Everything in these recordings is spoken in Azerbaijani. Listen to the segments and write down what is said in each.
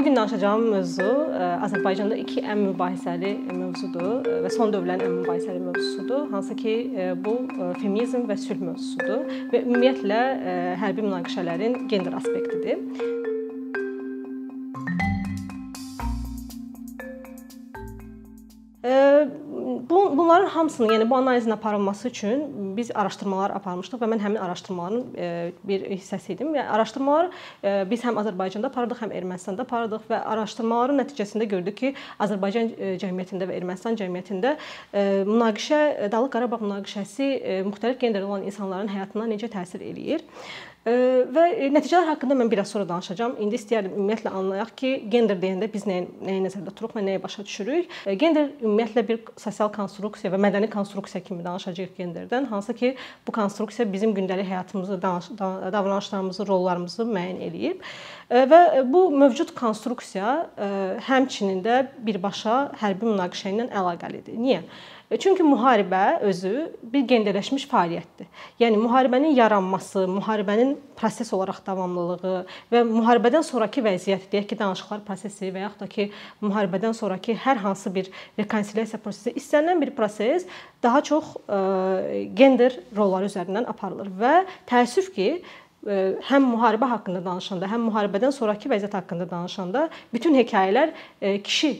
Bu gün danışacağım mövzu Azərbaycanda iki ən mübahisəli mövzudur və son dövrlərin ən mübahisəli mövzusudur. Hansı ki, bu feminizm və sülh mövzusudur və ümumiyyətlə hərbi münaqişələrin gender aspektidir. Bunların hamısını, yəni bu analizin aparılması üçün biz araşdırmalar aparmışdıq və mən həmin araşdırmaların e, bir hissəsi idim. Yəni araşdırmalar e, biz həm Azərbaycanda apardıq, həm Ermənistanda apardıq və araşdırmaların nəticəsində gördük ki, Azərbaycan e, cəmiyyətində və Ermənistan cəmiyyətində münaqişə, Dağlıq Qarabağ münaqişəsi müxtəlif genderdə olan insanların həyatına necə təsir eləyir və nəticələr haqqında mən biraz sonra danışacağam. İndi istəyərdim ümumiyyətlə anlayaq ki, gender deyəndə biz nəyi, nəyi nəzərdə tuturuq və nəyi başa düşürük? Gender ümumiyyətlə bir sosial konstruksiya və mədəni konstruksiya kimi danışacağıq genderdən, hansı ki, bu konstruksiya bizim gündəlik həyatımızı, davranışlarımızı, rollarımızı müəyyən eləyib. Və bu mövcud konstruksiya həmçinin də birbaşa hərbi münaqişə ilə əlaqəlidir. Niyə? Çünki müharibə özü bir genderləşmiş fəaliyyətdir. Yəni müharibənin yaranması, müharibənin proses olaraq davamlılığı və müharibədən sonrakı vəziyyət, deyək ki, danışıqlar prosesi və yaxud da ki, müharibədən sonrakı hər hansı bir rekonsilyasiya prosesi istənilən bir proses daha çox gender rolları üzərindən aparılır və təəssüf ki, həm müharibə haqqında danışanda, həm müharibədən sonrakı vəziyyət haqqında danışanda bütün hekayələr kişi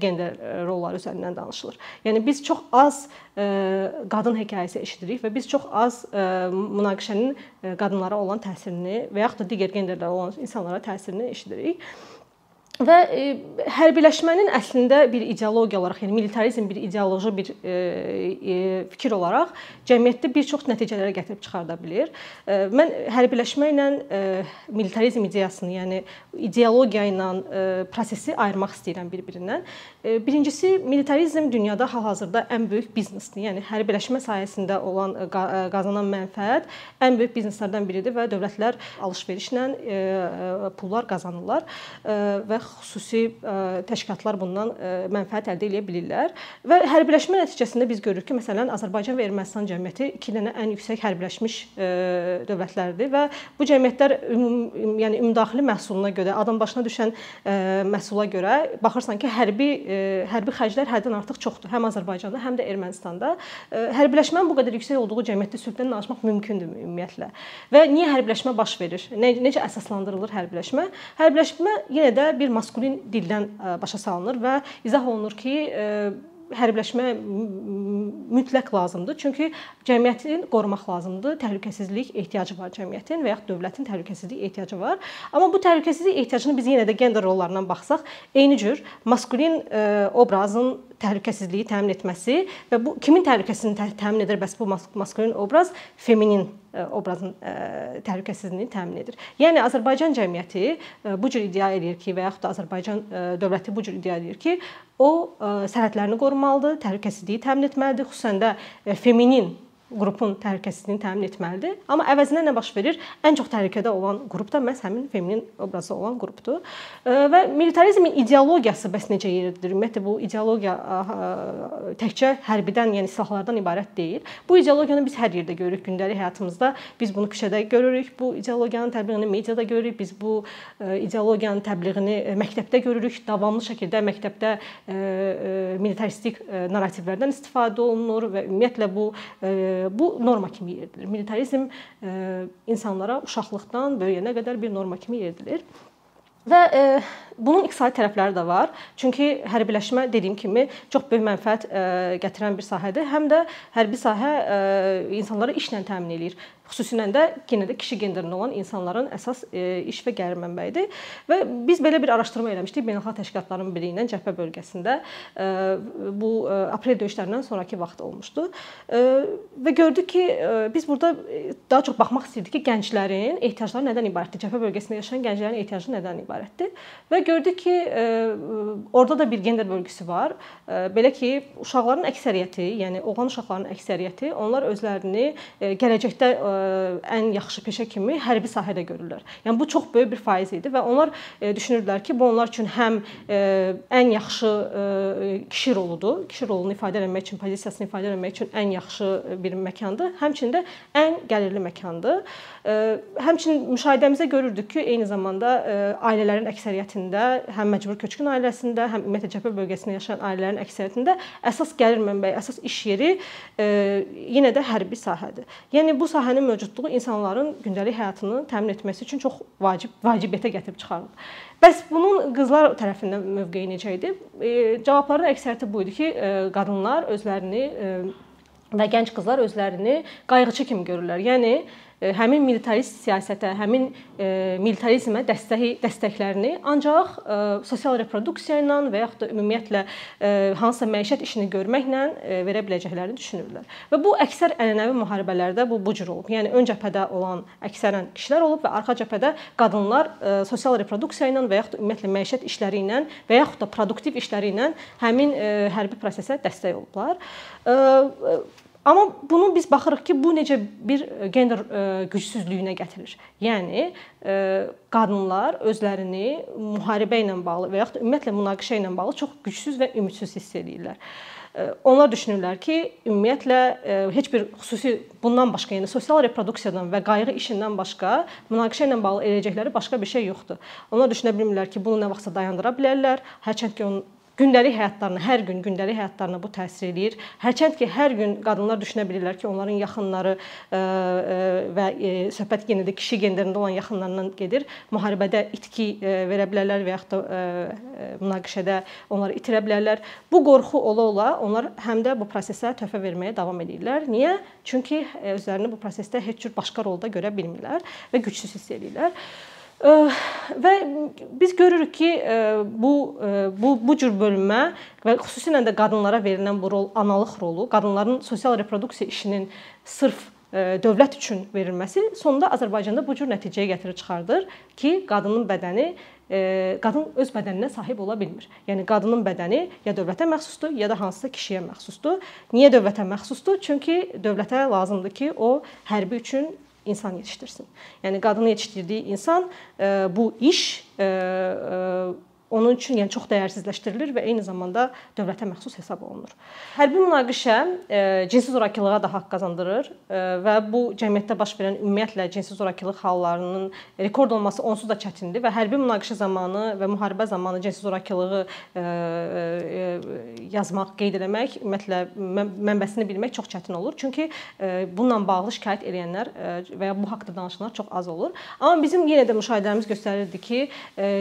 gender rolları üzərindən danışılır. Yəni biz çox az qadın hekayəsi eşidirik və biz çox az münaqişənin qadınlara olan təsirini və yaxud da digər genderlərə olan insanlara təsirini eşidirik. Və e, hərbiləşmənin əslində bir ideologiya olaraq, yəni militarizm bir ideoloji bir e, e, fikir olaraq cəmiyyətdə bir çox nəticələrə gətirib çıxarda bilər. E, mən hərbiləşmə ilə e, militarizm ideyasını, yəni ideologiya ilə e, prosesi ayırmaq istəyirəm bir-birindən. E, birincisi militarizm dünyada hal-hazırda ən böyük biznesdir. Yəni hərbiləşmə sayəsində olan e, e, qazanan mənfəət ən böyük bizneslərdən biridir və dövlətlər alış-verişlə e, e, pullar qazanırlar e, və xüsusi e, təşkilatlar bundan e, mənfəət əldə edə bilirlər. Və hərbiləşmə nəticəsində biz görürük ki, məsələn, Azərbaycan və Ermənistan cəmiyyəti iki dənə ən yüksək hərbiləşmiş e, dövlətlərdir və bu cəmiyyətlər üm, yəni ümumdaxili məhsuluna görə, adam başına düşən məhsula görə baxırsan ki, hərbi hərbi xərclər həddən artıq çoxdur, həm Azərbaycanda, həm də Ermənistanda. Hərbiləşmənin bu qədər yüksək olduğu cəmiyyətdə sülhdən danışmaq mümkündür ümumiyyətlə. Və niyə hərbiləşmə baş verir? Necə əsaslandırılır hərbiləşmə? Hərbiləşmə yenə də bir maskulin dildən başa salınır və izah olunur ki, hərbiləşmə mütləq lazımdır. Çünki cəmiyyətin qorumaq lazımdır. Təhlükəsizlik ehtiyacı var cəmiyyətin və ya dövlətin təhlükəsizlik ehtiyacı var. Amma bu təhlükəsizlik ehtiyacını biz yenə də gender rollarından baxsaq, eyni cür maskulin obrazın təhlükəsizliyi təmin etməsi və bu kimin təhlükəsizliyini təmin edir? Bəs bu maskulin obraz feminin e, obrazın e, təhlükəsizliyini təmin edir. Yəni Azərbaycan cəmiyyəti e, bu cür iddia edir ki, və yaxud da Azərbaycan dövləti bu cür iddia edir ki, o sərhədlərini qorumalıdır, təhlükəsizliyi təmin etməlidir, xüsusən də feminin qrupun təhlükəsizliyini təmin etməlidir. Amma əvəzinə nə baş verir? Ən çox təhlükədə olan qrup da məhz həmin feminin obrazı olan qrupdur. Və militarizmin ideologiyası bəs necə yeridir? Ümumiyyətlə bu ideologiya təkcə hərbidən, yəni silahlardan ibarət deyil. Bu ideologiyanı biz hər yerdə görürük gündəlik həyatımızda. Biz bunu küçədə görürük. Bu ideologiyanın təbliğini mediada görürük. Biz bu ideologiyanın təbliğini məktəbdə görürük. Davamlı şəkildə məktəbdə militaristik narrativlərdən istifadə olunur və ümumiyyətlə bu bu norma kimi yeridilir. Militarizm insanlara uşaqlıqdan böyüyənə qədər bir norma kimi yeridilir. Və e, bunun iqtisadi tərəfləri də var. Çünki hərbiləşmə dediyim kimi çox böyük mənfəət e, gətirən bir sahədir. Həm də hərbi sahə e, insanlara işlə təmin eləyir. Xüsusilə də yenə də kişi genderində olan insanların əsas e, iş və gəlir mənbəyidir. Və biz belə bir araşdırma eləmişdik beynəlxalq təşkilatların biri ilə Cəbhə bölgəsində. E, bu e, aprel döyüşlərindən sonrakı vaxt olmuşdu. Və gördük ki, biz burada daha çox baxmaq istirdik ki, gənclərin ehtiyacları nədən ibarətdir? Cəbhə bölgəsində yaşayan gənclərin ehtiyacı nədən ibarətdir? Və gördük ki, orada da bir gender bölgüsü var. Belə ki, uşaqların əksəriyyəti, yəni oğlan uşaqlarının əksəriyyəti onlar özlərini gələcəkdə ən yaxşı peşə kimi hərbi sahədə görürlər. Yəni bu çox böyük bir faiz idi və onlar düşünürdülər ki, bu onlar üçün həm ən yaxşı kişi roludur. Kişi rolunu ifadə etmək üçün, pozisiyasını ifadə etmək üçün ən yaxşı bir məkandır. Həmçinin də ən gəlirli məkandır. Həmçinin müşahidəmizdə görürdük ki, eyni zamanda ailələrin əksəriyyətində həm məcbur köçkün ailəsində, həm ümumiyyətlə cəbhə bölgəsində yaşayan ailələrin əksəriyyətində əsas gəlir mənbəyi, əsas iş yeri yenə də hərbi sahədir. Yəni bu sahənin mövcudluğu insanların gündəlik həyatını təmin etməsi üçün çox vacib vacibiyyətə gətirib çıxarır. Bəs bunun qızlar tərəfindən mövqeyi necə idi? Cavabların əksəriyyəti bu idi ki, qadınlar özlərini və gənc qızlar özlərini qayğıçı kimi görürlər. Yəni həmin militarist siyasətə, həmin militarizmə dəstək dəstəklərini ancaq sosial reproduksiya ilə və yaxud da ümumiyyətlə hansısa məişət işini görməklə verə biləcəklərini düşünürlər. Və bu əksər ənənəvi müharibələrdə bu bu cür olub. Yəni ön cəbhədə olan əksərən kişilər olub və arxa cəbhədə qadınlar sosial reproduksiya ilə və yaxud da ümumiyyətlə məişət işləri ilə və yaxud da produktiv işləri ilə həmin hərbi prosesə dəstək olublar. Amma bunu biz baxırıq ki, bu necə bir e, gender e, gücsüzlüyünə gətirir. Yəni e, qadınlar özlərini müharibə ilə bağlı və yaxud ümumiyyətlə münaqişə ilə bağlı çox gücsüz və ümidsiz hiss edirlər. Onlar düşünürlər ki, ümumiyyətlə heç bir xüsusi bundan başqa, yəni sosial reproduksiyadan və qayğı işindən başqa münaqişə ilə bağlı eləyəcəkləri başqa bir şey yoxdur. Onlar düşünə bilmirlər ki, bunu nə vaxtsa dayandıra bilərlər. Hərçənd ki, onun gündəlik həyatlarına, hər gün gündəlik həyatlarına bu təsir eləyir. Hərçənd ki, hər gün qadınlar düşünə bilirlər ki, onların yaxınları e, e, və e, söhbət yenə də kişi genderində olan yaxınlarından gedir. Müharibədə itki verə bilərlər və yaxud da münaqişədə onları itirə bilərlər. Bu qorxu ola-ola onlar həm də bu prosesə töhfə verməyə davam edirlər. Niyə? Çünki özlərini bu prosesdə heç cür başqa rolda görə bilmirlər və gücsüz hiss edirlər. Və biz görürük ki, bu bu bu cür bölünmə və xüsusilə də qadınlara verilən bu rol analıq rolu, qadınların sosial reproduksiya işinin sırf dövlət üçün verilməsi sonda Azərbaycanda bu cür nəticəyə gətirib çıxardır ki, qadının bədəni qadın öz bədəninə sahib ola bilmir. Yəni qadının bədəni ya dövlətə məxsusdur, ya da hansısa kişiyə məxsusdur. Niyə dövlətə məxsusdur? Çünki dövlətə lazımdır ki, o hərbi üçün insan yetişdirsin. Yəni qadını yetişdirdiyi insan e, bu iş e, e, onun üçün yəni çox dəyərsizləşdirilir və eyni zamanda dövlətə məxsus hesab olunur. Hərbi münaqişə e, cinsi zorakılığa da haqq qazandırır e, və bu cəmiyyətdə baş verən ümumiyyətlə cinsi zorakılıq hallarının rekord olması onsuz da çətindir və hərbi münaqişə zamanı və müharibə zamanı cinsi zorakılığı e, yazmaq, qeyd etmək, ümumiyyətlə mənbəsini bilmək çox çətin olur. Çünki bununla bağlı şikayət edənlər və ya bu haqqda danışanlar çox az olur. Amma bizim yenə də müşahidələrimiz göstərirdi ki,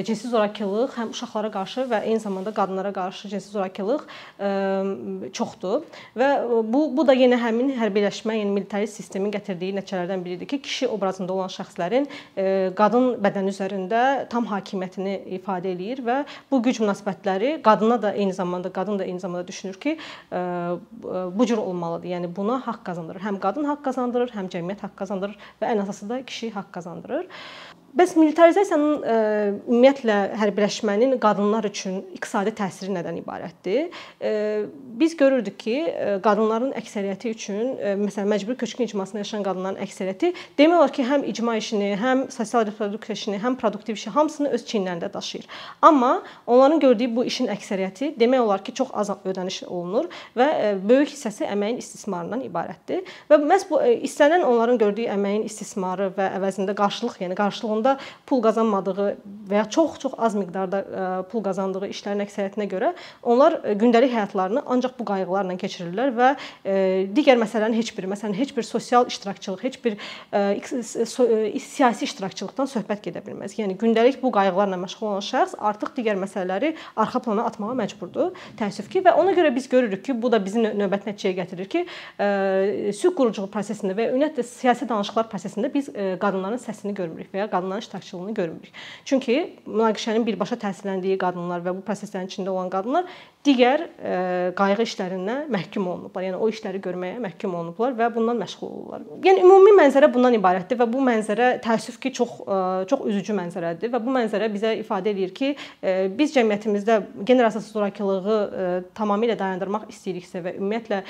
cinsi zorakılıq həm uşaqlara qarşı və eyni zamanda qadınlara qarşı cinsi zorakılıq çoxdur və bu bu da yenə həmin hərbiləşmə, yəni militarist sistemin gətirdiyi nəticələrdən biridir ki, kişi obrazında olan şəxslərin qadın bədəni üzərində tam hakimiyyətini ifadə eləyir və bu güc münasibətləri qadına da eyni zamanda qadın da eyni zamanda düşünür ki, bu cür olmalıdır. Yəni buna haqq qazandırır. Həm qadın haqq qazandırır, həm cəmiyyət haqq qazandırır və ən əsası da kişi haqq qazandırır. Bəs militarizasiyanın ə, e, ümumiyyətlə hərbiləşmənin qadınlar üçün iqtisadi təsiri nədən ibarətdir? Ə, e, biz görürdük ki, e, qadınların əksəriyyəti üçün, ə, məsələn, məcburi köçkün icmasında yaşayan qadınların əksəriyyəti demək olar ki, həm icma işini, həm sosial reproduksiya işini, həm produktiv işi hamısını öz çiyinlərində daşıyır. Amma onların gördüyü bu işin əksəriyyəti demək olar ki, çox az ödəniş olunur və ə, böyük hissəsi əməyin istismarından ibarətdir. Və məhz bu ə, istənilən onların gördüyü əməyin istismarı və əvəzində qarşılıq, yəni qarşılığında sonda pul qazanmadığı və ya çox-çox az miqdarda e, pul qazandığı işlərin əksəriyyətinə görə onlar e, gündəlik həyatlarını ancaq bu qayğılarla keçirirlər və e, digər məsələlərin heç biri, məsələn, heç bir sosial iştirakçılıq, heç bir siyasi iştirakçılıqdan söhbət gedə bilməz. Yəni gündəlik bu qayğılarla məşğul olan şəxs artıq digər məsələləri arxa plana atmağa məcburdur. Təəssüf ki, və ona görə biz görürük ki, bu da bizi növbəti nəticəyə gətirir ki, sülh quruculuq prosesində və ümumiyyətlə siyasi danışıqlar prosesində biz qadınların səsini görmürük və ya qadınlar qadınların iştirakçılığını görmürük. Çünki münaqişənin birbaşa təsirləndiyi qadınlar və bu proseslərin içində olan qadınlar digər e, qayğı işlərindən məhkum olunublar. Yəni o işləri görməyə məhkum olunublar və bundan məşğul olurlar. Yəni ümumi mənzərə bundan ibarətdir və bu mənzərə təəssüf ki, çox e, çox üzücü mənzərədir və bu mənzərə bizə ifadə eləyir ki, e, biz cəmiyyətimizdə gender əsaslı zorakılığı tamamilə dayandırmaq istəyiriksə və ümumiyyətlə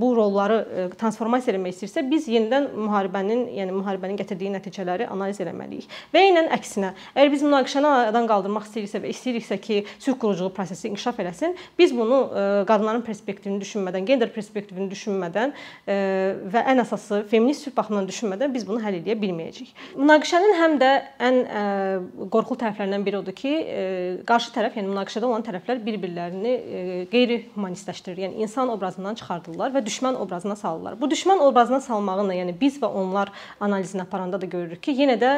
bu rolları transformasiya etmək istəyirsə, biz yenidən müharibənin, yəni müharibənin gətirdiyi nəticələri analiz etməliyik. Və eynən əksinə, əgər biz münaqişəni aradan qaldırmaq istəyiriksə və istəyiriksə ki, sülh quruculuq prosesi inkişaf eləsin. Biz bunu e, qadınların perspektivini düşünmədən, gender perspektivini düşünmədən e, və ən əsası feminist sülh baxımından düşünmədən biz bunu həll edə bilməyəcəyik. Münaqişənin həm də ən e, qorxulu tərəflərindən biri odur ki, qarşı tərəf, yəni münaqişədə olan tərəflər bir-birlərini qeyri-humanistləşdirir. Yəni insan obrazından çıxardırlar və düşmən obrazına salırlar. Bu düşmən obrazına salmağınla, yəni biz və onlar analizini aparanda da görürük ki, yenə də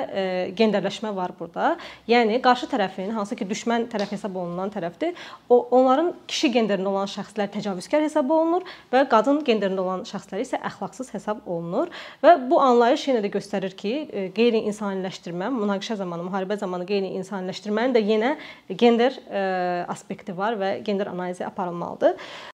genderləşmə var burada. Yəni qarşı tərəfin hansı ki düşmən tərəf hesab olunan tərəfdir, o onların kişi genderində olan şəxslər təcavüzkar hesab olunur və qadın genderində olan şəxslər isə əxlaqsız hesab olunur və bu anlayış yenə də göstərir ki, e, qeyri-insaniləşdirmə, münaqişə zamanı, müharibə zamanı qeyri-insaniləşdirmənin də yenə gender e, aspekti var və gender analizi aparılmalıdır.